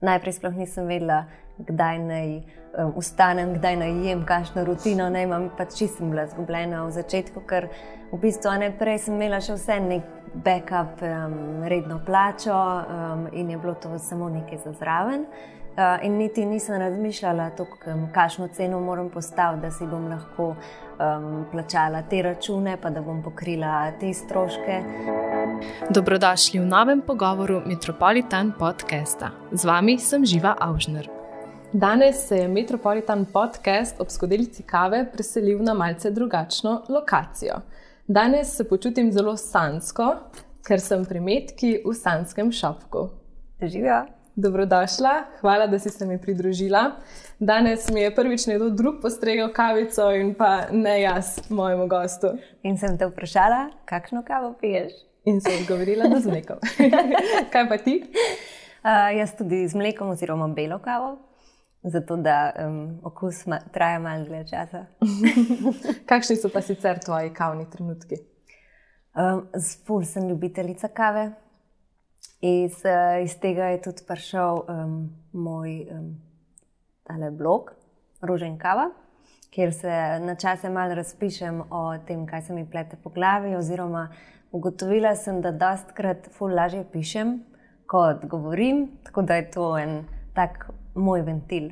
najprej sploh nisem vedela, kdaj naj um, vstanem, kdaj naj jem, kakšno rutino naj imam. Pač čisto bila zgubljena v začetku, ker v bistvu najprej sem imela še vse nek backup, um, redno plačo um, in je bilo to samo nekaj za zraven. Uh, in niti nisem razmišljala, kakšno ceno moram postaviti, da si bom lahko um, plačala te račune, pa da bom pokrila te stroške. Dobrodošli v novem pogovoru Metropolitan podcasta. Z vami sem Živa Avžner. Danes se je Metropolitan podcast ob skodelici kave preselil na malce drugačno lokacijo. Danes se počutim zelo sansko, ker sem pri metki v sanskem šopku. Živijo. Dobrodošla, hvala, da si se mi pridružila. Danes mi je prvič nekdo drug postregel kavico in pa ne jaz, mojemu gostu. In sem te vprašala, kakšno kavo piješ? In sem odgovorila, da z mlekom. Kaj pa ti? Uh, jaz tudi z mlekom, oziroma belo kavo, zato da um, okus ma, traja malo dlje časa. Kakšni so pa sicer tvoji kavni trenutki? Um, Spul sem ljubiteljica kave. Iz, uh, iz tega je tudi prišel um, moj um, blog, Rožen Kava, kjer se na čase malo razpišem o tem, kaj se mi plete po glavi. Oziroma, ugotovila sem, da dostkrat ful lažje pišem, kot govorim, tako da je to en tak moj ventil.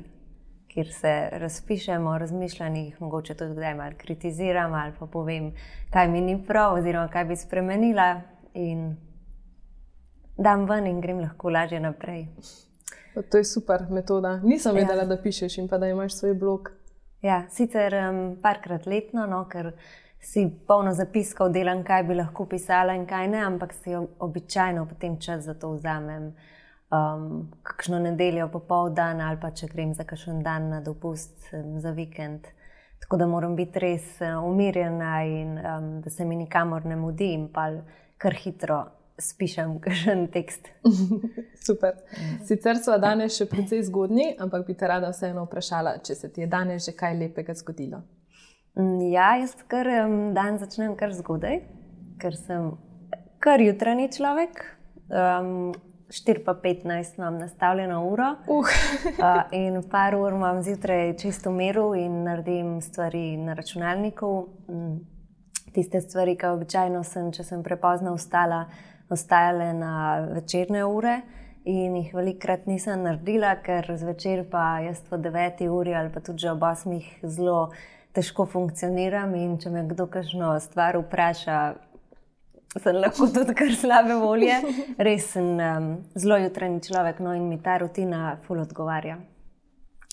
Ker se razpišemo o razmišljanjih, mogoče tudi kdaj malo kritiziram, ali pa povem, kaj mi ni prav, oziroma kaj bi spremenila. In dam ven in grem lahko lažje naprej. To je super metoda. Nisem ja. vedela, da pišeš in pa da imaš svoj blog. Ja, sicer um, parkrat letno, no, ker si polno zapiskov delam, kaj bi lahko pisala in kaj ne, ampak si običajno potem čas za to vzamem. Um, kakšno nedeljo, popoldan ali pa če grem za kakšen dan na dopust, um, za vikend. Tako da moram biti res uh, umirjena in um, da se mi nikamor ne mudi in pa kar hitro spišem kakšen tekst. Super. Sicer so danes še precej zgodni, ampak bi te rada vseeno vprašala, če se ti je danes že kaj lepega zgodilo. Mm, ja, jaz kar dan začnem kar zgodaj, ker sem kar jutranji človek. Um, 4 pa 15 imam nastavljeno uro. Uh. uh, in par ur imam zjutraj čisto miru in naredim stvari na računalniku. Mm, tiste stvari, ki običajno sem, če sem prepozno vstala, ostajale na večerne ure. In jih velikokrat nisem naredila, ker zvečer pa jaz po 9 uri ali pa tudi ob 8 zelo težko funkcioniram. In če me kdo kakšno stvar vpraša, sem lahko tudi kar slabe volje. Res sem um, zelo jutranji človek, no in mi ta rutina ful odgovarja.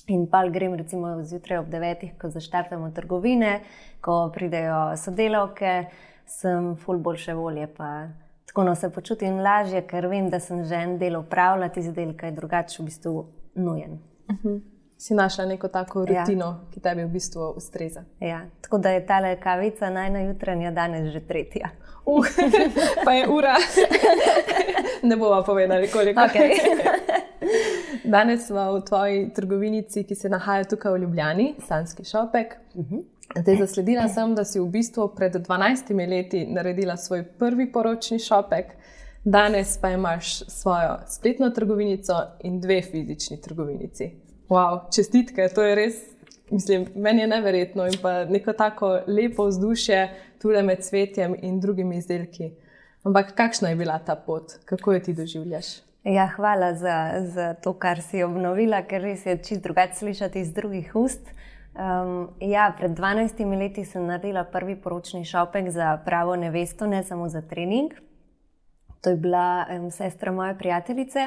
In pa grem recimo zjutraj ob 9, ko zaštartamo trgovine, ko pridejo sodelavke, sem ful boljše volje. Pa, tako no, se počutim lažje, ker vem, da sem že en del upravljal, ti zdaj kaj drugače, v bistvu nujen. Uh mhm. -huh. Si našla neko tako ja. rutino, ja. ki tebi v bistvu ustreza. Ja. Tako da je ta kavica najnajutranja, danes že tretja. Uh, pa je ura. ne bomo povedali, koliko je. Okay. danes smo v tvoji trgovinici, ki se nahaja tukaj v Ljubljani, Sanski šopek. Uh mhm. -huh. Zdaj, zasledila sem, da si v bistvu pred 12 leti naredila svoj prvi poročni šopek, danes pa imaš svojo spletno trgovinico in dve fizični trgovinici. Wow, čestitke, to je res, mislim, meni je neverjetno in pa neko tako lepo vzdušje tukaj med cvetjem in drugimi izdelki. Ampak kakšna je bila ta pot, kako jo ti doživljaš? Ja, hvala za, za to, kar si obnovila, ker res je čisto drugače slišati iz drugih ust. Um, ja, pred 12 leti sem naredila prvi poročni šopek za pravo nevesto, ne samo za trening. To je bila um, sestra moje prijateljice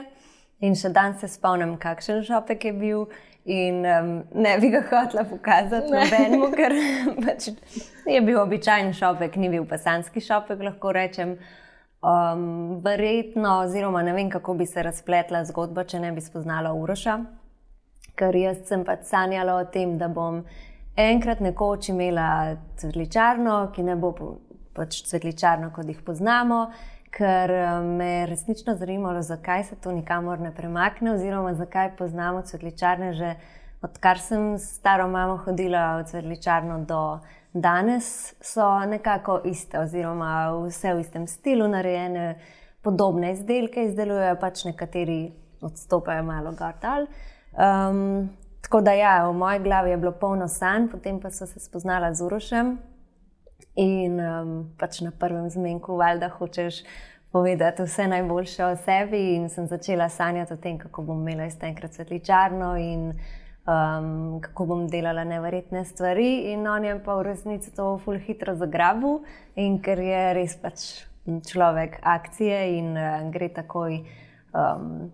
in še danes se spomnim, kakšen šopek je bil. In um, ne bi ga hotela pokazati nobenemu, ker pač je bil običajen šopek, ni bil pasanski šopek, lahko rečem. Um, verjetno, oziroma ne vem, kako bi se razpletla zgodba, če ne bi spoznala Uroša ker jaz sem pač sanjala o tem, da bom enkrat nekoč imela cvetličarno, ki ne bo pač cvetličarno, kot jih poznamo. Ker eh, me je resnično zanimalo, zakaj se to nikamor ne premakne, oziroma zakaj poznamo cvetličarne že odkar sem s staro mamo hodila v cvetličarno do danes, so nekako iste, oziroma vse v istem stilu narejene, podobne izdelke izdelujejo pač nekateri odstopajo malo gor dol. Um, tako da, ja, v moji glavi je bilo polno sanj, potem pa so se spoznala z Urošem in um, pač na prvem zmenku, valjda, hočeš povedati vse najboljše o sebi. In sem začela sanjati o tem, kako bom imela iz tega svetličarno in um, kako bom delala nevrjetne stvari. In on je pa v resnici to ful hitro zagrabil in ker je res pač človek akcije in uh, gre takoj. Um,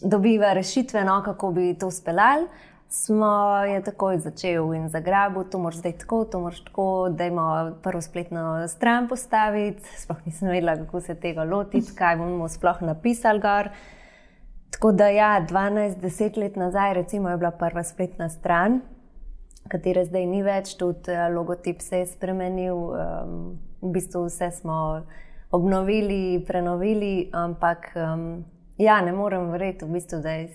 Dobiva rešitve, no, kako bi to speljali smo je takoj začel in zagrabil, to moraš zdaj tako, to moraš tako, da imamo prvo spletno stran postaviti. Sploh nisem vedela, kako se tega lotiti, kaj bomo sploh napisali. Gor. Tako da, ja, 12-10 let nazaj, recimo, je bila prva spletna stran, katera zdaj ni več, tudi eh, logotip se je spremenil. Um, v bistvu vse smo obnovili, prenovili, ampak um, ja, ne morem verjeti, v bistvu, da je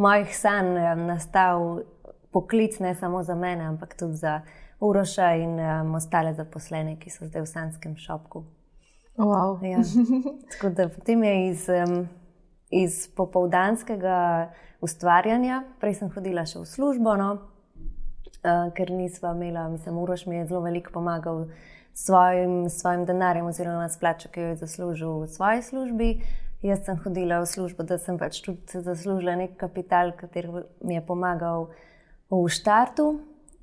mojih sanj nastal poklic ne samo za mene, ampak tudi za Uroša in um, ostale zaposlene, ki so zdaj v Sanskem šopku. Wow. Ja. Da, potem je iz, um, iz popoldanskega ustvarjanja, prej sem hodila še v službo, no, uh, ker nisva imela, mislim, Uroš mi je zelo veliko pomagal s svojim, svojim denarjem, oziroma s plačo, ki jo je zaslužil v svoji službi. Jaz sem hodila v službo, da sem pač tudi zaslužila nek kapital, ki mi je pomagal v štartu.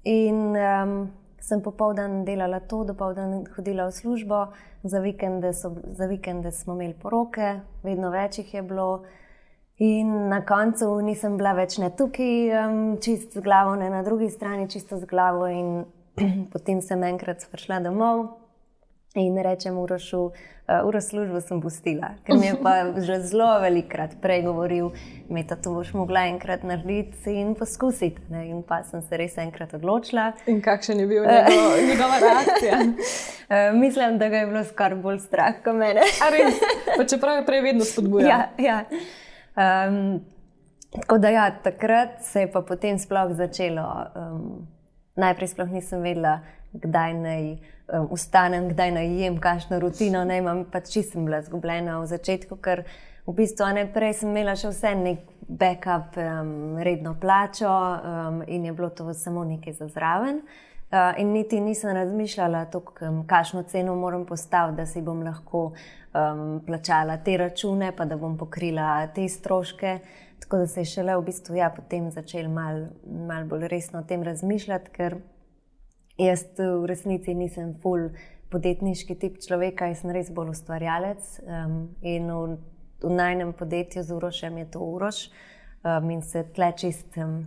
In um, sem popoldan delala to, dopoldan hodila v službo, za vikende, so, za vikende smo imeli poroke, vedno več jih je bilo. In na koncu nisem bila več ne tukaj, um, čist z glavo, ne na drugi strani, čisto z glavo. In potem sem enkrat prišla domov in rečem, urošu uh, uro službo sem pustila, ker mi je pa že zelo velikrat prej govoril, da to boš mogla enkrat narediti in poskusiti. Ne? In pa sem se res enkrat odločila. In kakšen je bil njegov, njegova reakcija? uh, mislim, da ga je bilo skoraj bolj strah kot mene. Čeprav je prej vedno spodbujal. Ja, ja. Um, tako da ja, takrat se je pa potem sploh začelo. Um, najprej sploh nisem vedela, kdaj naj um, vstanem, kdaj naj jem, kakšno rutino naj imam. Pač čisto bila zgubljena v začetku, ker v bistvu ne prej sem imela še vse nek backup, um, redno plačo um, in je bilo to samo nekaj za zraven. Uh, in niti nisem razmišljala, um, kakšno ceno moram postaviti, da si bom lahko um, plačala te račune, pa da bom pokrila te stroške. Tako da se je šele v bistvu ja, potem začel malo mal bolj resno o tem razmišljati, ker Jaz v resnici nisem full podjetniški tip človeka, jaz sem res bolj ustvarjalec. Um, in v, v najnem podjetju z Urošem je to Uroš um, in se tle čist um,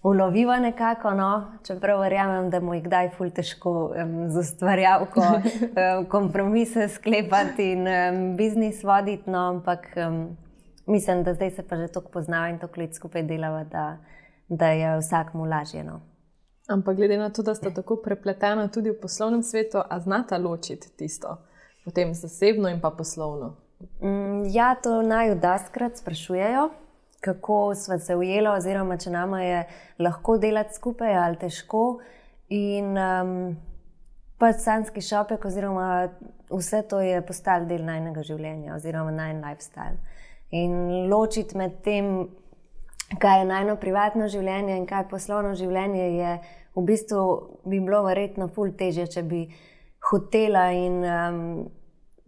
uloviva nekako. No? Čeprav verjamem, da mu je kdaj full težko um, z ustvarjalko um, kompromise sklepati in um, biznis voditi, no? ampak um, mislim, da zdaj se pa že toliko poznava in toliko let skupaj delava, da, da je vsakmu lažje. No? Ampak glede na to, da sta tako prepletena tudi v poslovnem svetu, a znata ločiti tisto, potem zasebno in pa poslovno. Mm, ja, to naj vdaskrat sprašujejo, kako smo se ujeli, oziroma če nama je lahko delati skupaj ali težko. In um, pač sanski šopek, oziroma vse to je postalo del najnega življenja, oziroma najn lifestyle. In ločiti med tem, kaj je najno privatno življenje in kaj je poslovno življenje, je v bistvu bi bilo verjetno ful teže, če bi hotela in um,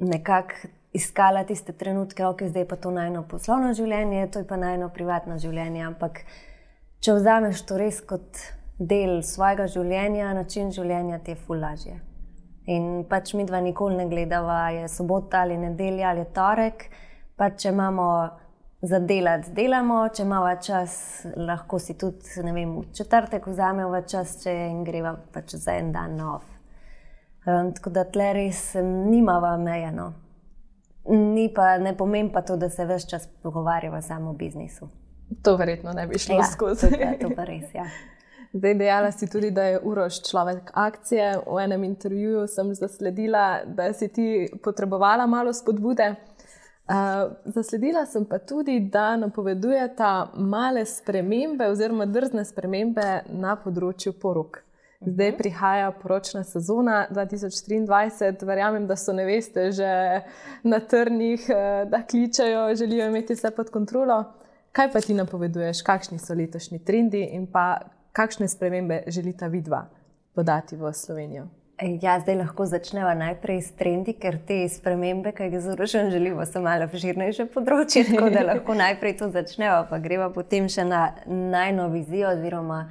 nekako iskala tiste trenutke, ok, zdaj pa to najno poslovno življenje, to je pa najno privatno življenje. Ampak če vzameš to res kot del svojega življenja, način življenja ti je ful lažje. In pač mi dva nikoli ne gledava, je sobota ali nedelja ali torek. Pa če imamo za delati, delamo, če imamo čas, lahko si tudi vem, v četrtek vzamemo čas, če in greva pač za en dan nov. Um, tako da tle res nimamo mejeno. Ni pa, ne pomeni pa to, da se več čas pogovarjamo samo o biznisu. To verjetno ne bi šlo ja, skozi. To, ja, to pa res, ja. Zdaj, dejala si tudi, da je Uroš človek akcije. V enem intervjuju sem zasledila, da si ti potrebovala malo spodbude. Uh, zasledila sem pa tudi, da napovedujete male spremembe, oziroma drzne spremembe na področju porok. Zdaj mhm. prihaja poročna sezona 2023, verjamem, da so neveste že na trnih, da kličajo, želijo imeti vse pod kontrolo. Kaj pa ti napoveduješ, kakšni so letošnji trendi in pa kakšne spremembe želita vidva podati v Slovenijo? Ja, zdaj lahko začnemo najprej s trendi, ker te spremembe, ki jih zrušim, želimo so malo širnejše področje, tako da lahko najprej to začnemo, pa greva potem še na najnovejšo vizijo, oziroma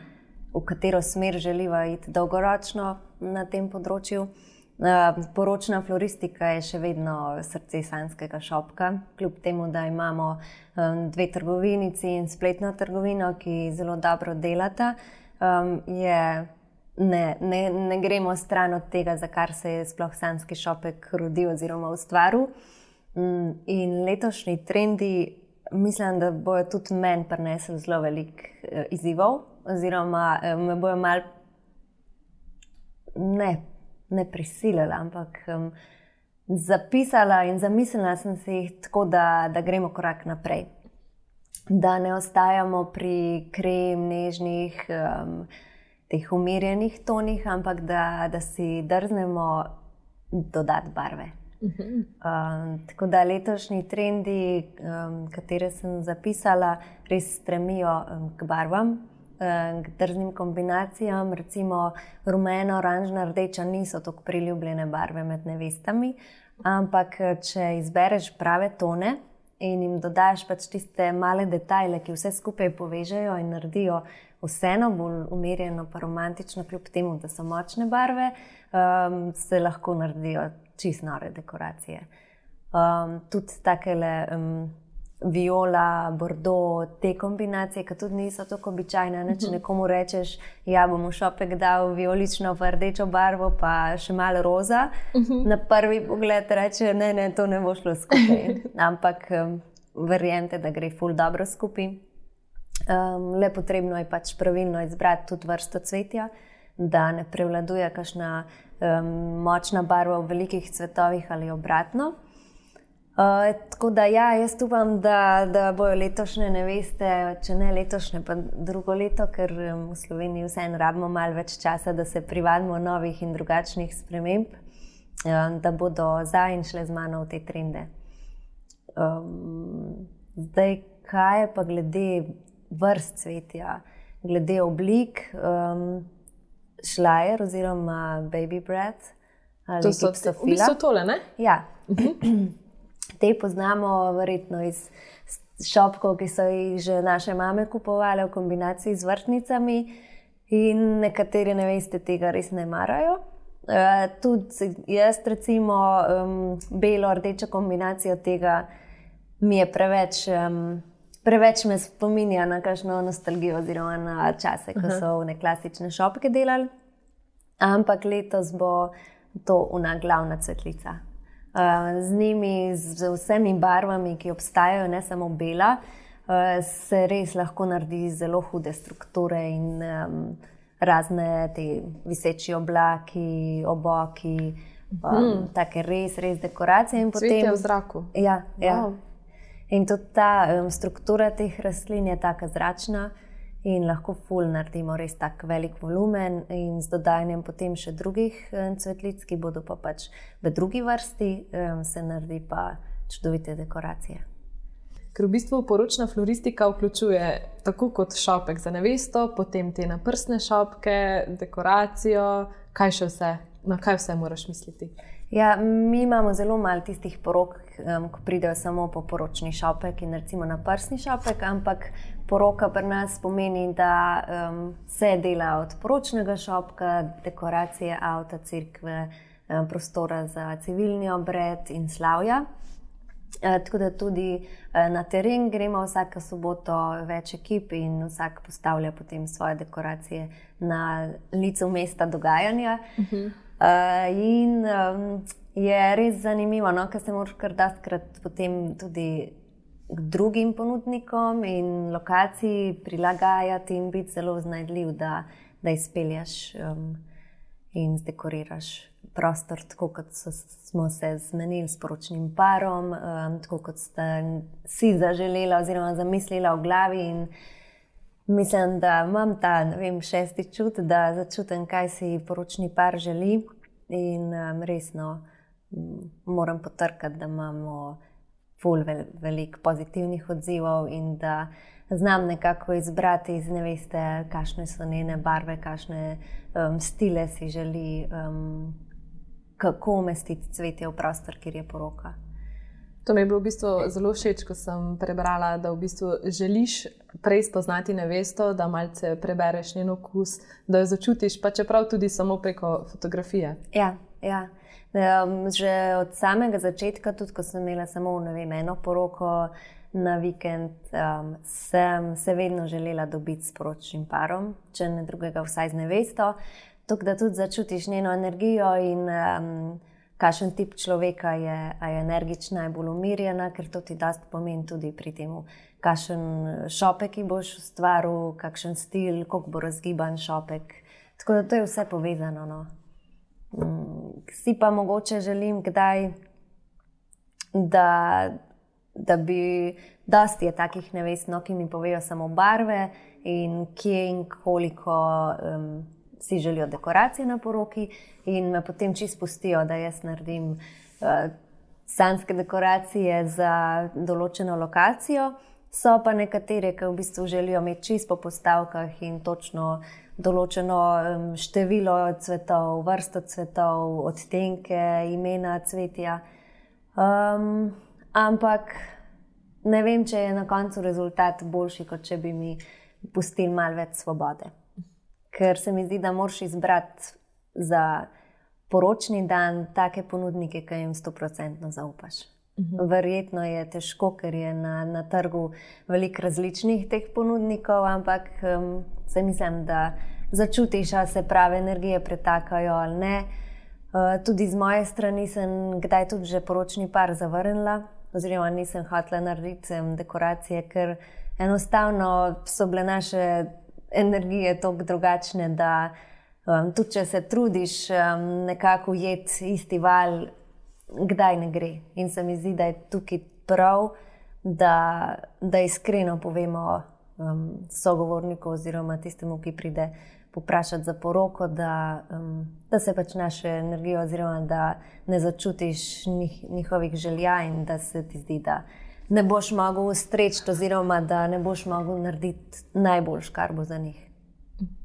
v katero smer želiva iti dolgoročno na tem področju. Poročna floristika je še vedno srce sanskega šopka, kljub temu, da imamo dve trgovinici in spletno trgovino, ki zelo dobro delata. Je ne, ne, ne gremo stran od tega, za kar se je sploh sanski šopek rodil oziroma ustvaril. Mm, in letošnji trendi, mislim, da bojo tudi meni prinesli zelo veliko eh, izzivov, oziroma eh, me bojo mal ne, ne prisilili, ampak um, zapisala in zamislila sem si jih tako, da, da gremo korak naprej. Da ne ostajamo pri krem, nežnih. Um, teh umirjenih tonih, ampak da, da si drznemo dodati barve. Uh -huh. um, tako da letošnji trendi, um, katere sem zapisala, res stremijo um, k barvam, um, k drznim kombinacijam. Recimo rumeno, oranžna, rdeča niso tako priljubljene barve med nevestami, ampak če izbereš prave tone in jim dodaš pač tiste male detajle, ki vse skupaj povežejo in naredijo vseeno bolj umirjeno, pa romantično, kljub temu, da so močne barve, um, se lahko naredijo čist nore dekoracije. Um, tudi takele. Um, Viola, bordo, te kombinacije, ki tudi niso tako običajne. Ne? Če mhm. nekomu rečeš, da ja, bom v šopek dal violično, pa rdečo barvo, pa še malo roza, mhm. na prvi pogled reče, ne, ne, to ne bo šlo skupaj. Ampak um, verjemite, da gre ful dobro skupaj. Um, le potrebno je pač pravilno izbrati tudi vrsto cvetja, da ne prevladuje kakšna um, močna barva v velikih cvetovih ali obratno. Uh, tako da, ja, jaz upam, da, da bojo letošnje neveste, če ne letošnje, pa drugo leto, ker um, v Sloveniji vseeno rabimo malo več časa, da se privadimo novih in drugačnih sprememb, um, da bodo zdaj in šle z mano v te trende. Um, zdaj, kaj je pa glede vrst cvetja, glede oblik, um, šlajer oziroma baby breath. To so v bistvu tole, ne? Ja. Te poznamo verjetno iz šopkov, ki so jih že naše mame kupovale v kombinaciji z vrtnicami, in nekateri ne veste, tega res ne marajo. Uh, tudi jaz, recimo, um, belo-rdečo kombinacijo tega mi je preveč. Um, preveč me spominja na kakšno nostalgijo, oziroma na čase, ko so v neklasične šopke delali. Ampak letos bo to una glavna cvetlica. Uh, z njimi, z vsemi barvami, ki obstajajo, ne samo bela, uh, se res lahko naredi zelo hude strukture in um, razne te viseči oblaki, oboki, um, mm. take res, res dekoracije. Potem v zraku. Ja, ja. In tudi ta um, struktura teh rastlin je tako zračna in lahko ful naredimo res tako velik volumen, in z dodajanjem potem še drugih um, cvetlic, ki bodo pa pač v drugi vrsti, um, se naredi pa čudovite dekoracije. Ker v bistvu poročna floristika vključuje tako kot šopek za nevesto, potem te naprsne šopke, dekoracijo, kaj še vse, na kaj vse moraš misliti. Ja, mi imamo zelo malo tistih porok, um, ko pridejo samo po poročni šopek in recimo na prsni šopek, ampak poroka pri nas pomeni, da um, se dela od poročnega šopka, dekoracije avta, crkve, um, prostora za civilni obred in slavja. E, tako da tudi e, na teren gremo vsako soboto več ekip in vsak postavlja potem svoje dekoracije na licu mesta dogajanja. Uh mhm. -huh. Uh, in um, je res zanimivo, no, ker se moraš kar daskrat potem tudi drugim ponudnikom in lokaciji prilagajati in biti zelo znajdljiv, da, da izpelješ um, in zdekoriraš prostor, tako kot so, smo se zmenili s poročnim parom, um, tako kot ste si zaželela oziroma zamislila v glavi. Mislim, da imam ta vem, šesti čut, da začutim, kaj si poročni par želi. In um, resno moram potrkati, da imamo ful vel, veliko pozitivnih odzivov in da znam nekako izbrati iz ne veste, kakšne so njene barve, kakšne um, stile si želi, um, kako umestiti cvetje v prostor, kjer je poroka. To mi je bilo v bistvu zelo všeč, ko sem prebrala, da v bistvu želiš prej spoznati nevesto, da malce prebereš njen okus, da jo začutiš, pa čeprav tudi samo preko fotografije. Ja, ja. Um, že od samega začetka, tudi ko sem imela samo vem, eno poroko na vikend, um, sem se vedno želela dobiti s poročnim parom, če ne drugega, vsaj z nevesto. Tukaj, da tudi začutiš njeno energijo in um, kakšen tip človeka je, je energična, najbolj umirjena, ker to ti dosta pomeni tudi pri tem, kakšen šopek boš ustvaril, kakšen stil, kako bo razgiban šopek. Tako da to je vse povezano. No. Mm, si pa mogoče želim, kdaj, da, da bi. Dosti je takih nevest, no, ki mi povejo samo barve in kje in koliko. Um, si želijo dekoracije na poroki in me potem čisto pustijo, da jaz naredim uh, sanske dekoracije za določeno lokacijo. So pa nekatere, ki v bistvu želijo imeti čisto po postavkah in točno določeno število cvetov, vrsto cvetov, odtenke, imena cvetja. Um, ampak ne vem, če je na koncu rezultat boljši, kot če bi mi pustili malo več svobode ker se mi zdi, da moraš izbrati za poročni dan take ponudnike, ki jim sto procentno zaupaš. Uhum. Verjetno je težko, ker je na, na trgu veliko različnih teh ponudnikov, ampak um, se mislim, da začutiš, da se prave energije pretakajo ali ne. Uh, tudi z moje strani sem kdaj tudi že poročni par zavrnila, oziroma nisem hotela narediti dekoracije, ker enostavno so bile naše energije tako drugačne, da um, tudi če se trudiš um, nekako ujeti isti val, kdaj ne gre. In se mi zdi, da je tukaj prav, da, da iskreno povemo um, sogovorniku oziroma tistemu, ki pride. Poprašati za poroko, da, um, da se pač naše energije, oziroma da ne začutiš njih, njihovih želja, in da se ti zdi, da ne boš mogel ustreči, oziroma da ne boš mogel narediti najboljš, kar bo za njih.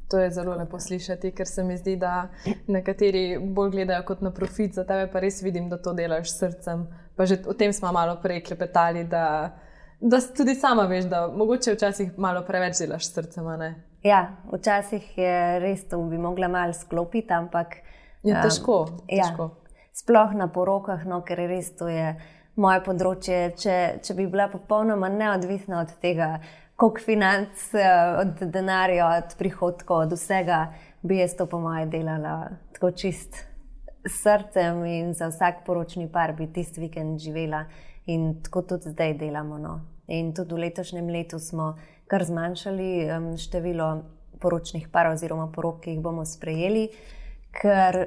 To je zelo lepo slišati, ker se mi zdi, da nekateri bolj gledajo kot na profit, za tebe pa res vidim, da to delaš s srcem. Pa že o tem smo malo prej klepetali, da, da tudi sama veš, da mogoče včasih malo preveč delaš s srcem. Ja, včasih je res to, bi mogla malo sklopiti, ampak. Je težko. Um, težko. Ja, sploh na porokah, no, ker res to je moje področje. Če, če bi bila popolnoma neodvisna od tega, koliko financ, eh, od denarja, od prihodkov, od vsega, bi jaz to po moje delala tako čist srcem in za vsak poročni par bi tisti vikend živela in tako tudi zdaj delamo. No. In tudi v letošnjem letu smo kar zmanjšali um, število poročnih parov oziroma porok, ki jih bomo sprejeli, ker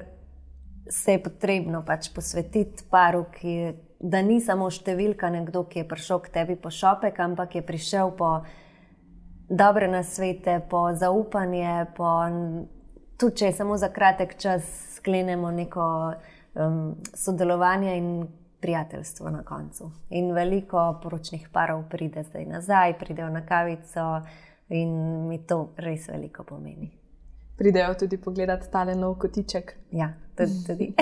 se je potrebno pač posvetiti paru, ki da ni samo številka nekdo, ki je prišel k tebi po šopek, ampak je prišel po dobre nasvete, po zaupanje, po tudi če je samo za kratek čas sklenemo neko um, sodelovanje in prijateljstvo na koncu. In veliko poročnih parov pride zdaj nazaj, pridejo na kavico in mi to res veliko pomeni pridejo tudi pogledat tale nov kotiček. Ja, tudi.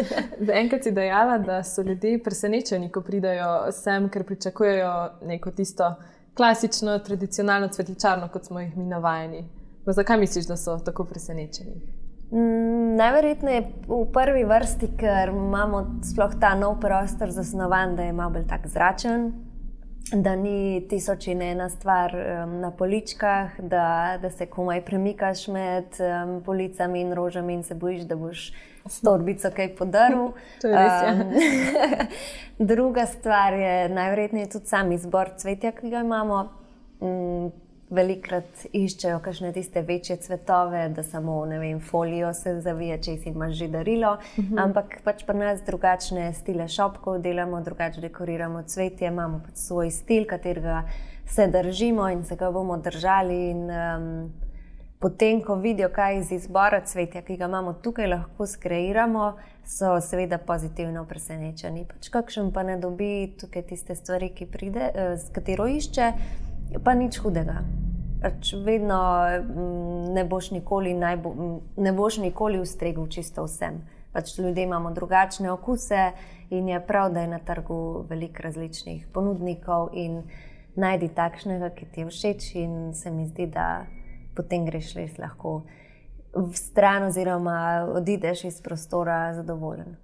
Enkrat si dejala, da so ljudje presenečeni, ko pridejo sem, ker pričakujejo neko tisto klasično, tradicionalno cvetličarno, kot smo jih mi navajeni. No, zakaj misliš, da so tako presenečeni? Mm, najverjetneje v prvi vrsti, ker imamo sploh ta nov prostor zasnovan, da je malo bolj tak zračen, da ni tisoč in ena stvar um, na poličkah, da, da se komaj premikaš med um, policami in rožami in se bojiš, da boš s torbico kaj podaril. Ja. Um, druga stvar je najverjetneje tudi sam izbor cvetja, ki ga imamo. Um, velikrat iščejo kakšne tiste večje cvetove, da samo vem, folijo se zavije, če si imaš že darilo. Uh mhm. -huh. Ampak pač pri nas drugačne stile šopkov delamo, drugače dekoriramo cvetje, imamo pač svoj stil, katerega se držimo in se ga bomo držali. In, um, potem, ko vidijo, kaj iz izbora cvetja, ki ga imamo tukaj, lahko skreiramo, so seveda pozitivno presenečeni. Pač kakšen pa ne dobi tukaj tiste stvari, ki pride, eh, s katero išče, pa nič hudega. Pač vedno mm, ne boš nikoli, najbo, mm, ne boš nikoli ustregel čisto vsem. Pač ljudje imamo drugačne okuse in je prav, da je na trgu veliko različnih ponudnikov in najdi takšnega, ki ti je všeč, in se mi zdi, da potem greš res lahko v stran, oziroma odideš iz prostora zadovoljen.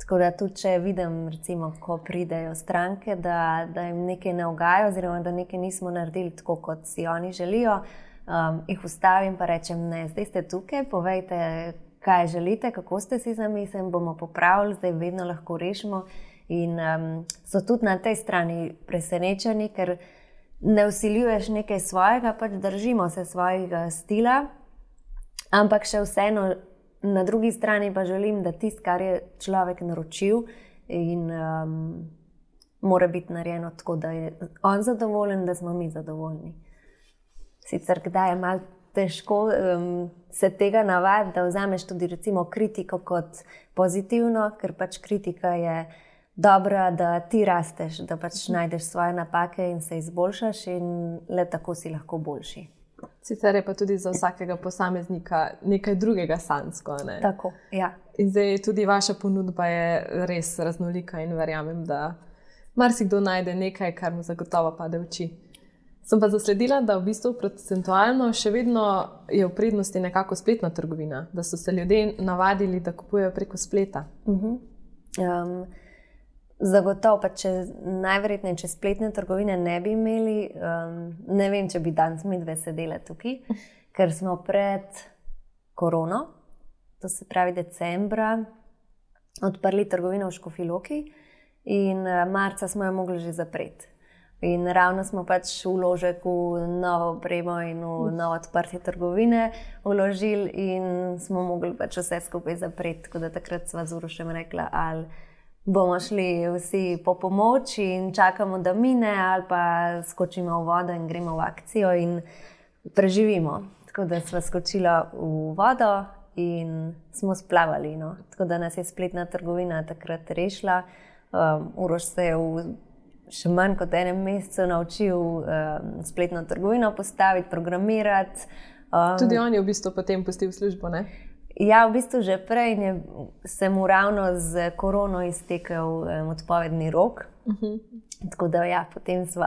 Tako da tudi, če vidim, recimo, ko pridejo stranke, da, da jim nekaj ne ugaja, oziroma da nekaj nismo naredili tako, kot si oni želijo, um, jih ustavim in rečem, ne, zdaj ste tukaj, povejte, kaj želite, kako ste si zamislili, bomo popravili, zdaj vedno lahko rešimo. In um, so tudi na tej strani presenečeni, ker ne usiljuješ nekaj svojega, pač držimo se svojega stila, ampak še vseeno na drugi strani pa želim, da tisto, kar je človek naročil, in um, mora biti narejeno tako, da je on zadovoljen, da smo mi zadovoljni. Sicer kdaj je malo težko um, se tega navaditi, da vzameš tudi recimo, kritiko kot pozitivno, ker pač kritika je dobra, da ti rasteš, da pač najdeš svoje napake in se izboljšaš, in le tako si lahko boljši. Sicer je pa tudi za vsakega posameznika nekaj drugega sansko. Ne? Tako, ja. In zdaj tudi vaša ponudba je res raznolika in verjamem, da marsikdo najde nekaj, kar mu zagotovo pade v oči. Sem pa zasledila, da v bistvu procentualno še vedno je v prednosti nekako spletna trgovina, da so se ljudje navadili, da kupujejo preko spleta. Uh -huh. um, Zagotovo, pa če najverjetneje, če spletne trgovine ne bi imeli, um, ne vem, če bi danes mi dve sedeli tukaj, ker smo pred korono, to se pravi decembra, odprli trgovino v Škofiloki in uh, marca smo jo mogli že zapreti. In ravno smo pač vložek v novo opremo in v novo odprtje trgovine vložili, in smo mogli pač vse skupaj zapreti. Tako da takrat smo z Urošem rekli, ali bomo šli vsi po pomoč in čakamo, da mine, ali pa skočimo v vodo in gremo v akcijo in preživimo. Tako da smo skočili v vodo in smo splavali. No. Tako da nas je spletna trgovina takrat rešila. Um, Urož se je v še manj kot enem mesecu naučil um, spletno trgovino postaviti, programirati. Um, Tudi on je v bistvu potem pustil službo. Ne? Ja, v bistvu že prej je, sem mu ravno z korono iztekel um, odpovedni rok. Uh mhm. -huh. Tako da, ja, potem smo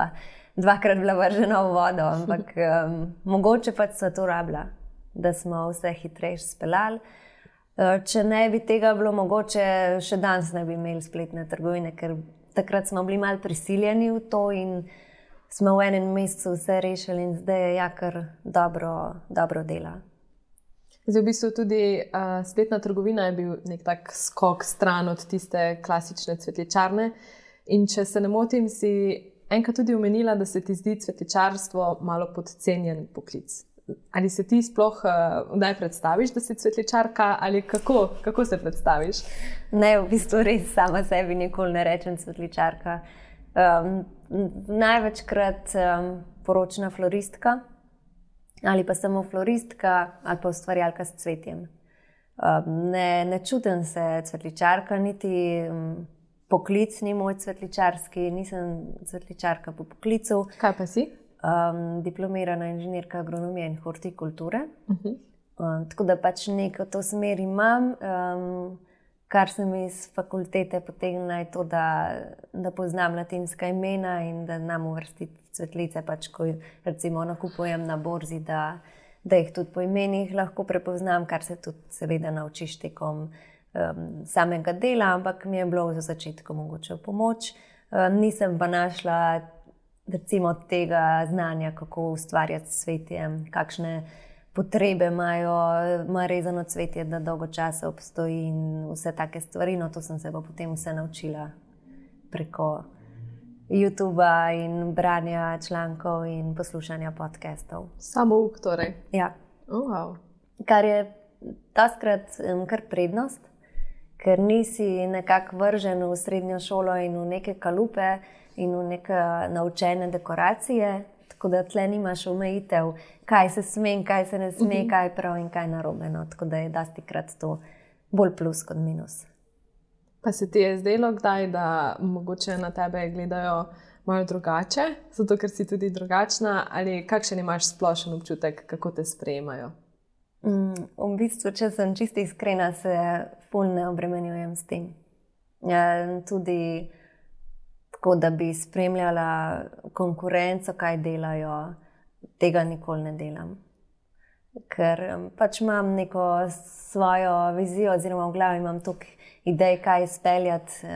dvakrat bila vržena v vodo, ampak um, mogoče pač so to rabila, da smo vse hitreje speljali. Uh, če ne bi tega bilo mogoče, še danes ne bi imeli spletne trgovine, ker takrat smo bili malo prisiljeni v to in smo v enem mesecu vse rešili, in zdaj je ja, kar dobro, dobro dela. Zdaj, v bistvu tudi uh, spletna trgovina je bil nek tak skok stran od tiste klasične cvetličarne. In če se ne motim, si enkrat tudi omenila, da se ti zdi cvetličarstvo malo podcenjen poklic. Ali se ti sploh kdaj uh, predstaviš, da si cvetličarka, ali kako, kako se predstaviš? Ne, v bistvu res sama sebi nikoli ne rečem cvetličarka. Um, največkrat um, poročna floristka ali pa samo floristka ali pa ustvarjalka s cvetjem. Ne, ne čutim se cvetličarka, niti poklic ni moj cvetličarski, nisem cvetličarka po poklicu. Kaj pa si? Um, diplomirana inženirka agronomije in hortikulture. Uh -huh. um, tako da pač neko to smer imam. Um, kar sem iz fakultete potegnila, je to, da, da poznam latinska imena in da znam uvrstiti cvetlice, pač, ko recimo nakupujem na borzi, da, da jih tudi po imenih lahko prepoznam, kar se tudi seveda naučiš tekom um, samega dela, ampak mi je bilo za začetku mogoče v pomoč. Um, nisem pa našla recimo tega znanja, kako ustvarjati svetje, kakšne potrebe imajo, ima rezano cvetje, da dolgo časa obstoji in vse take stvari. No, to sem se pa potem vse naučila preko YouTube in branja člankov in poslušanja podcastov. Samo uk, torej. Ja. Oh, wow. Kar je taskrat um, kar prednost, ker nisi nekako vržen v srednjo šolo in v neke kalupe in v neke naučene dekoracije tako da tle nimaš omejitev, kaj se sme, kaj se ne sme, kaj je prav in kaj narobe. No, tako da je dosti krat to bolj plus kot minus. Pa se ti je zdelo, kdaj, da mogoče na tebe gledajo malo drugače, zato ker si tudi drugačna, ali kakšen imaš splošen občutek, kako te sprejemajo? Mm, v bistvu, če sem čisto iskrena, se fulno ne obremenjujem s tem. Ja, tudi tako, da bi spremljala konkurenco, kaj delajo, tega nikoli ne delam. Ker pač imam neko svojo vizijo, oziroma v glavi imam tukaj idej, kaj izpeljati,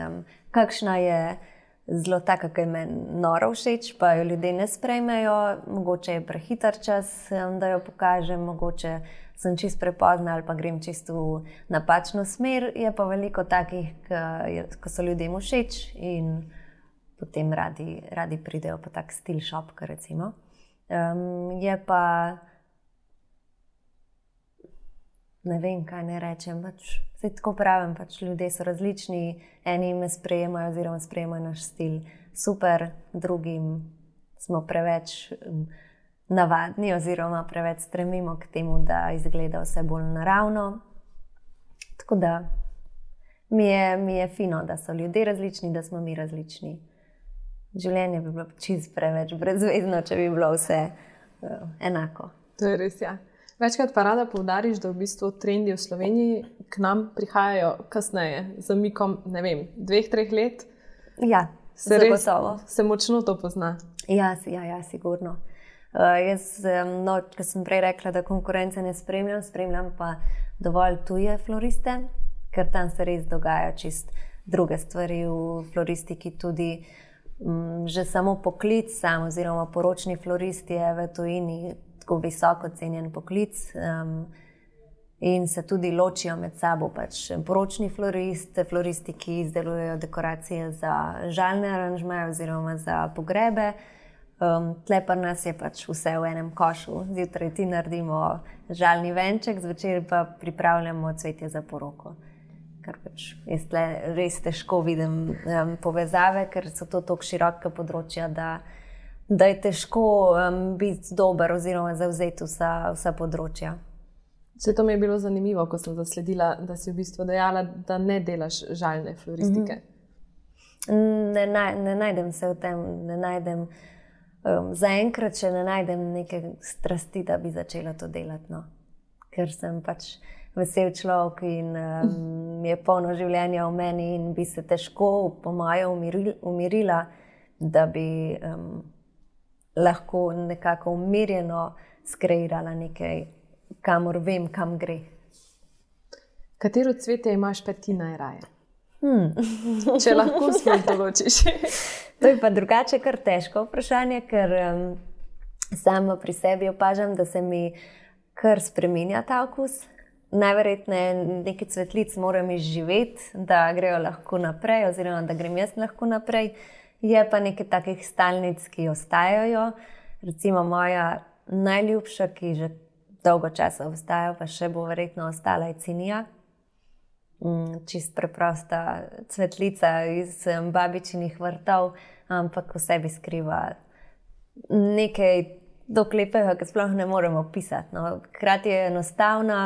kakšna je zelo taka, ki me noro všeč, pa jo ljudje ne sprejmejo, mogoče je prehiter čas, da jo pokažem, mogoče sem čist prepozna ali pa grem čisto v napačno smer. Je pa veliko takih, ki so ljudem všeč in potem radi, radi pridejo po tak stil šopka. Um, je pa. Ne vem, kaj ne rečem. Pač, tako pravim, pač ljudje so različni, eni me sprejemajo, oziroma sprejemajo naš stil super, drugim smo preveč navadni, oziroma preveč stremimo k temu, da izgleda vse bolj naravno. Tako da mi je, mi je fino, da so ljudje različni, da smo mi različni. Življenje bi bilo čist preveč brezvezno, če bi bilo vse uh, enako. To je res. Ja. Večkrat pa rada poudariš, da v bistvu trendi v Sloveniji k nam prihajajo kasneje, z mikom, ne vem, dveh, treh let. Ja, se res. Se močno to pozna. Ja, ja, ja sigurno. Uh, jaz, no, ker sem prej rekla, da konkurence ne spremljam, spremljam pa dovolj tuje floriste, ker tam se res dogajajo čist druge stvari v floristiki. Tudi um, že samo poklic, sam, oziroma poročni florist je v tujini tako visoko cenjen poklic. Um, In se tudi ločijo med sabo, pač poročni floristi, floristi, ki izdelujejo dekoracije za žalne aranžmaje oziroma za pogrebe. Um, tle pa nas je pač vse v enem košu. Zjutraj ti naredimo žalni venček, zvečer pa pripravljamo cvetje za poroko. Kar pač jaz res težko vidim um, povezave, ker so to tako široka področja, da da je težko um, biti dober oziroma zauzeti vsa, vsa področja. Vse to mi je bilo zanimivo, ko sem zasledila, da si v bistvu dejala, da ne delaš žalne floristike. Mm -hmm. ne, naj, ne najdem se v tem, ne najdem. Um, Zaenkrat še ne najdem neke strasti, da bi začela to delati, no. ker sem pač vesel človek in um, je polno življenja v meni, in bi se težko, po mojem, umirila, umirila, da bi um, lahko nekako umirjeno skreirala nekaj, kamor vem, kam gre. Katero cvetje imaš pa ti najraje? Hmm. Če lahko sploh določiš. to je pa drugače, kar težko vprašanje, ker um, sama pri sebi opažam, da se mi kar spremenja ta okus. Najverjetneje nekaj cvetlic moram izživeti, da grejo lahko naprej, oziroma da grem jaz lahko naprej. Je pa nekaj takih stalnic, ki ostajajo. Recimo moja najljubša, ki že dolgo časa obstaja, pa še bo verjetno ostala, je cinija. Mm, čist preprosta cvetlica iz babičinih vrtov, ampak v sebi skriva nekaj doklepega, ki sploh ne moremo opisati. No. Hkrati je enostavna,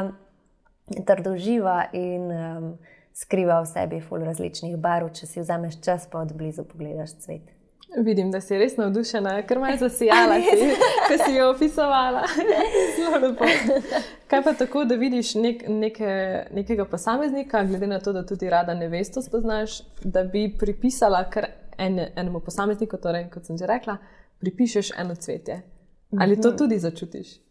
trdoživa in um, skriva v sebi ful različnih barv, če si vzameš čas, pa od blizu pogledaš cvet. Vidim, da si res navdušena, ker me je zasijala, ki si jo opisovala. Zelo lepo. Kaj pa tako, da vidiš nek, neke, nekega posameznika, glede na to, da tudi rada nevesto spoznaš, da bi pripisala kar en, enemu posamezniku, torej, kot sem že rekla, pripišeš eno cvetje. Ali to mhm. tudi začutiš?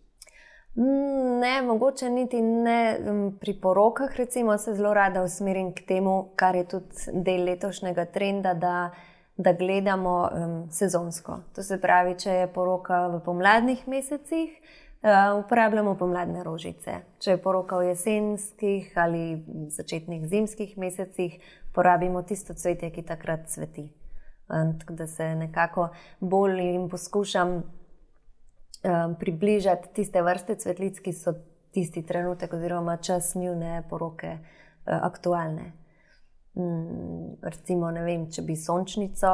Ne, mogoče niti ne pri porokah, recimo, se zelo rada usmerim k temu, kar je tudi del letošnjega trenda, da, da gledamo um, sezonsko. To se pravi, če je poroka v pomladnih mesecih, uh, uporabljamo pomladne rožice. Če je poroka v jesenskih ali začetnih zimskih mesecih, porabimo tisto cvetje, ki takrat cveti. Um, tako da se nekako bolj in poskušam um, približati tiste vrste cvetlic, ki so tisti trenutek, oziroma čas njihove poroke, uh, aktualne. Um, recimo, vem, če bi sončnico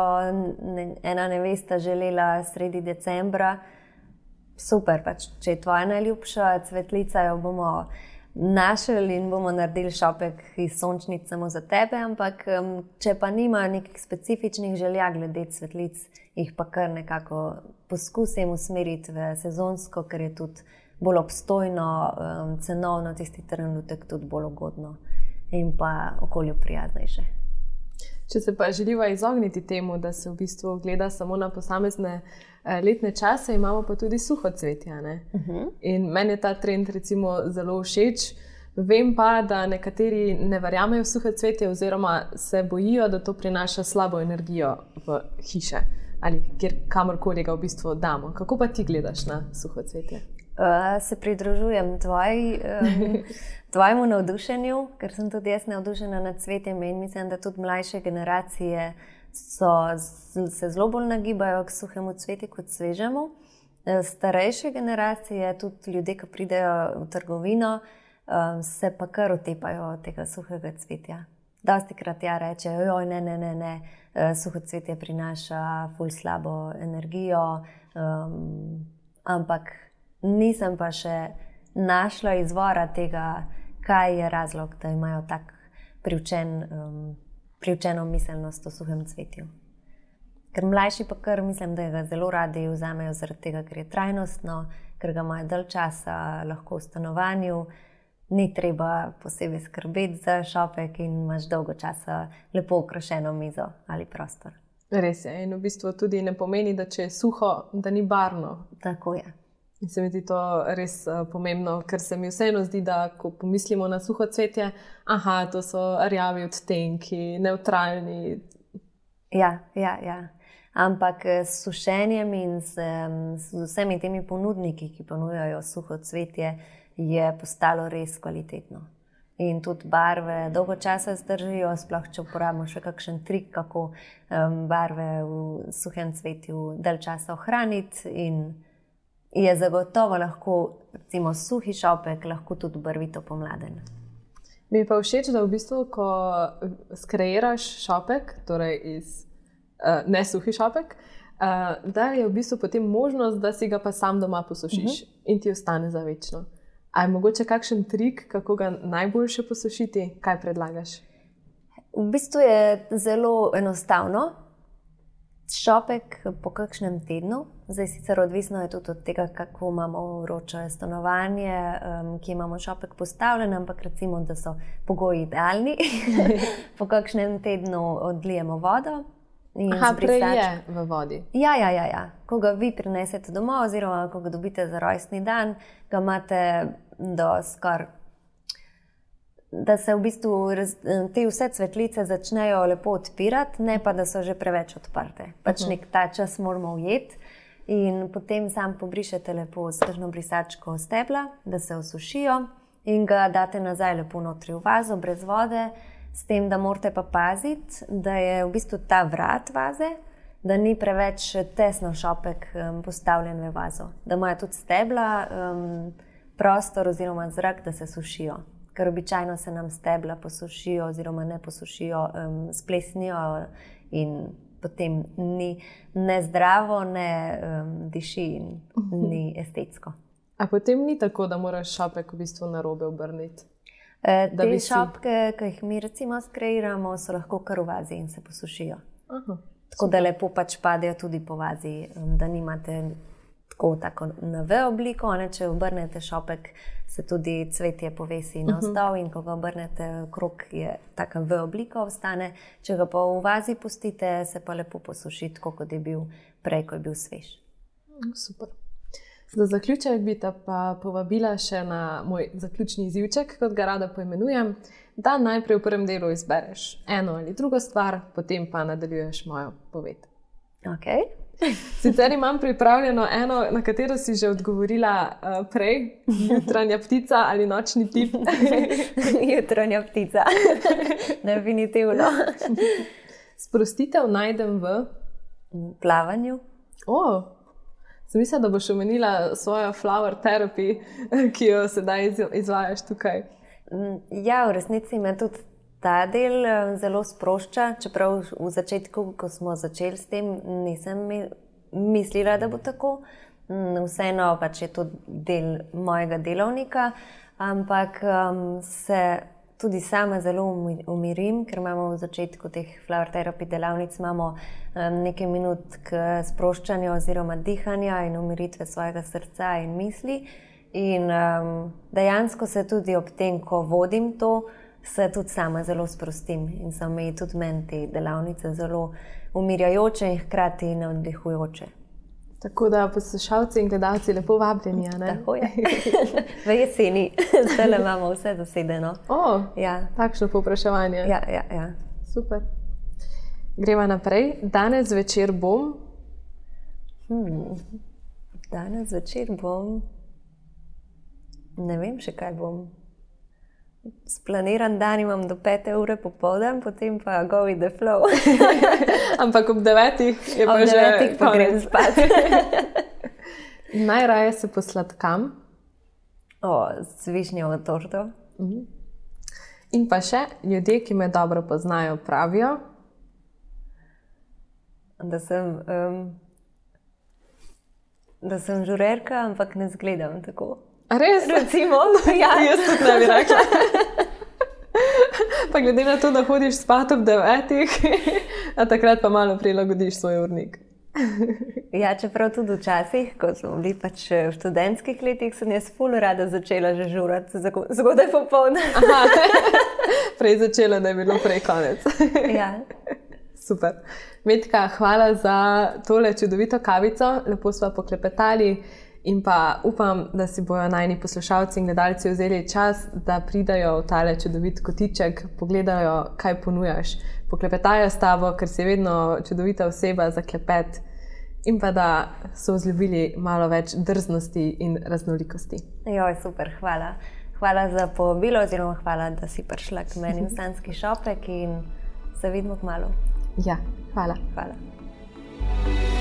ne, ena nevesta želela sredi decembra, super, pač, če je tvoja najljubša cvetlica, jo bomo našli in bomo naredili šopek iz sončnic samo za tebe. Ampak, um, če pa nimajo nekih specifičnih želja glede cvetlic, jih pa kar nekako poskusim usmeriti v sezonsko, ker je tudi bolj obstojno, um, cenovno, tisti trenutek tudi bolj ugodno in pa okolju prijaznejše. Če se pa želiva izogniti temu, da se v bistvu gleda samo na posamezne eh, letne čase, imamo pa tudi suho cvetje. Uh mhm. -huh. In meni je ta trend recimo zelo všeč. Vem pa, da nekateri ne verjamejo v suho cvetje, oziroma se bojijo, da to prinaša slabo energijo v hiše ali kjer kamorkoli ga v bistvu damo. Kako pa ti gledaš na suho cvetje? Uh, se pridružujem tvoj, um, tvojemu navdušenju, ker sem tudi jaz navdušena nad cvetjem in mislim, da tudi mlajše generacije so, se zelo bolj nagibajo k suhemu cvetju kot svežemu. Eh, starejše generacije, tudi ljudje, ki pridejo v trgovino, um, se pa kar otepajo tega suhega cvetja. Dosti krat ja rečejo, da ne, ne, ne, ne, uh, suho cvetje prinaša ful slabo energijo, um, ampak nisem pa še našla izvora tega, kaj je razlog, da imajo tako privčen, um, privčeno miselnost o suhem cvetju. Ker mlajši pa kar mislim, da ga zelo radi vzamejo zaradi tega, ker je trajnostno, ker ga imajo dalj časa lahko v stanovanju. Ni treba posebej skrbeti za šopek, in imaš dolgo časa lepo ukrašeno mizo ali prostor. Res je. In v bistvu tudi ne pomeni, da če je suho, da ni barno. Tako je. In se mi zdi to res uh, pomembno, ker se mi vseeno zdi, da ko pomislimo na suho cvetje, aha, to so rjavi odtenki, neutralni. Ja, ja, ja. Ampak eh, s sušenjem in s, s vsemi temi ponudniki, ki ponujajo suho cvetje, je postalo res kvalitetno. In tudi barve dolgo časa zdržijo, sploh če uporabimo še kakšen trik, kako um, barve v suhem cvetju dalj časa ohraniti je zagotovo lahko, recimo, suhi šopek, lahko tudi barvito pomladen. Mi je pa všeč, da v bistvu, ko skreiraš šopek, torej iz uh, ne suhi šopek, uh, da je v bistvu potem možnost, da si ga pa sam doma posušiš uh mhm. -huh. in ti ostane za večno. Ali je mogoče kakšen trik, kako ga najboljše posušiti, kaj predlagaš? V bistvu je zelo enostavno šopek po kakšnem tednu. Zdaj, sicer odvisno je tudi od tega, kako imamo vroče stanovanje, um, ki imamo šopek postavljen, ampak recimo, da so pogoji idealni. po kakšnem tednu odlijemo vodo. Aha, prej je v vodi. Ja, ja, ja, ja. Ko ga vi prinesete domov, oziroma ko ga dobite za rojstni dan, ga imate do skoraj da se v bistvu te vse cvetlice začnejo lepo odpirati, ne pa da so že preveč odprte. Pač uh -huh. nek ta čas moramo ujeti. In potem sam pobrišete lepo s tržno brisačko stebla, da se osušijo, in ga date nazaj lepo notri v vazo, brez vode, s tem, da morate pa paziti, da je v bistvu ta vrat vaze, da ni preveč tesno šopek um, postavljen v vazo, da imajo tudi stebla um, prostor oziroma zrak, da se sušijo ker običajno se nam stebla posušijo, oziroma ne posušijo, um, splesnijo in potem ni ne zdravo, ne um, diši in ni estetsko. A potem ni tako, da moraš šopek v bistvu na robe obrniti. E, te si... šopke, ki jih mi recimo skreiramo, so lahko kar v vazi in se posušijo. Aha, tako da lepo pač padejo tudi po vazi, da nimate tako, tako na V obliko, ne, če obrnete šopek, se tudi cvetje povesi na vstav uh -huh. in ko ga obrnete krok, je tako V obliko ostane. Če ga pa v vazi pustite, se pa lepo posuši, kot je bil prej, ko je bil svež. Super. Za zaključek bi te pa povabila še na moj zaključni izjivček, kot ga rada poimenujem, da najprej v prvem delu izbereš eno ali drugo stvar, potem pa nadaljuješ mojo poved. Okay. Sicer imam pripravljeno eno, na katero si že odgovorila uh, prej, jutranja ptica ali nočni tip. jutranja ptica, definitivno. Sprostitev najdem v plavanju. Oh. Sem mislila, da boš omenila svojo flower therapy, ki jo sedaj izvajaš tukaj. Mm, ja, v resnici me tudi ta del eh, zelo sprošča, čeprav v začetku, ko smo začeli s tem, nisem mislila, da bo tako. Mm, vseeno pač je to del mojega delovnika, ampak um, se tudi sama zelo umirim, ker imamo v začetku teh flower therapy delavnic um, nekaj minut k sproščanju oziroma dihanja in umiritve svojega srca in misli. In um, dejansko se tudi ob tem, ko vodim to, se tudi sama zelo sprostim in so mi tudi meni te delavnice zelo umirjajoče in hkrati navdihujoče. Tako da poslušalci in gledalci lepo vabljeni. Tako je. v jeseni, zdaj le imamo vse zasedeno. Oh, ja. Takšno povpraševanje. Ja, ja, ja. Super. Gremo naprej. Danes večer bom. Hmm. Danes večer bom. Ne vem še kaj bom. Splaniran dan imam do 5 ure popoldan, potem pa go with the flow. Ampak ob 9 je pa ob že devetih pa grem spat. Najraje se posladkam. O, z višnjovo torto. Mhm. In pa še ljudje, ki me dobro poznajo, pravijo, da sem, um, da sem žurerka, ampak ne zgledam tako. Res? Recimo, ja. Jaz tudi ne bi rekla. Pa glede na to, da hodiš spat ob devetih, a takrat pa malo prilagodiš svoj urnik. Ja, čeprav tudi včasih, ko smo bili pač v študentskih letih, sem jaz fully rada začela že žurati zgodaj popoldne. Prej začela, da je bilo prej konec. Ja. Super. Medka, hvala za tole čudovito kavico, lepo smo poklepetali. In pa upam, da si bodo najni poslušalci in gledalci vzeli čas, da pridajo v tale čudovit kotiček, pogledajo, kaj ponujaš, poklepetajo s tabo, ker si vedno čudovita oseba za klepet, in pa da so vzljubili malo več drznosti in raznolikosti. Joj, super, hvala. Hvala za povabilo, oziroma hvala, da si prišla k meni v Stanski šopek in se vidimo k malu. Ja, hvala. hvala.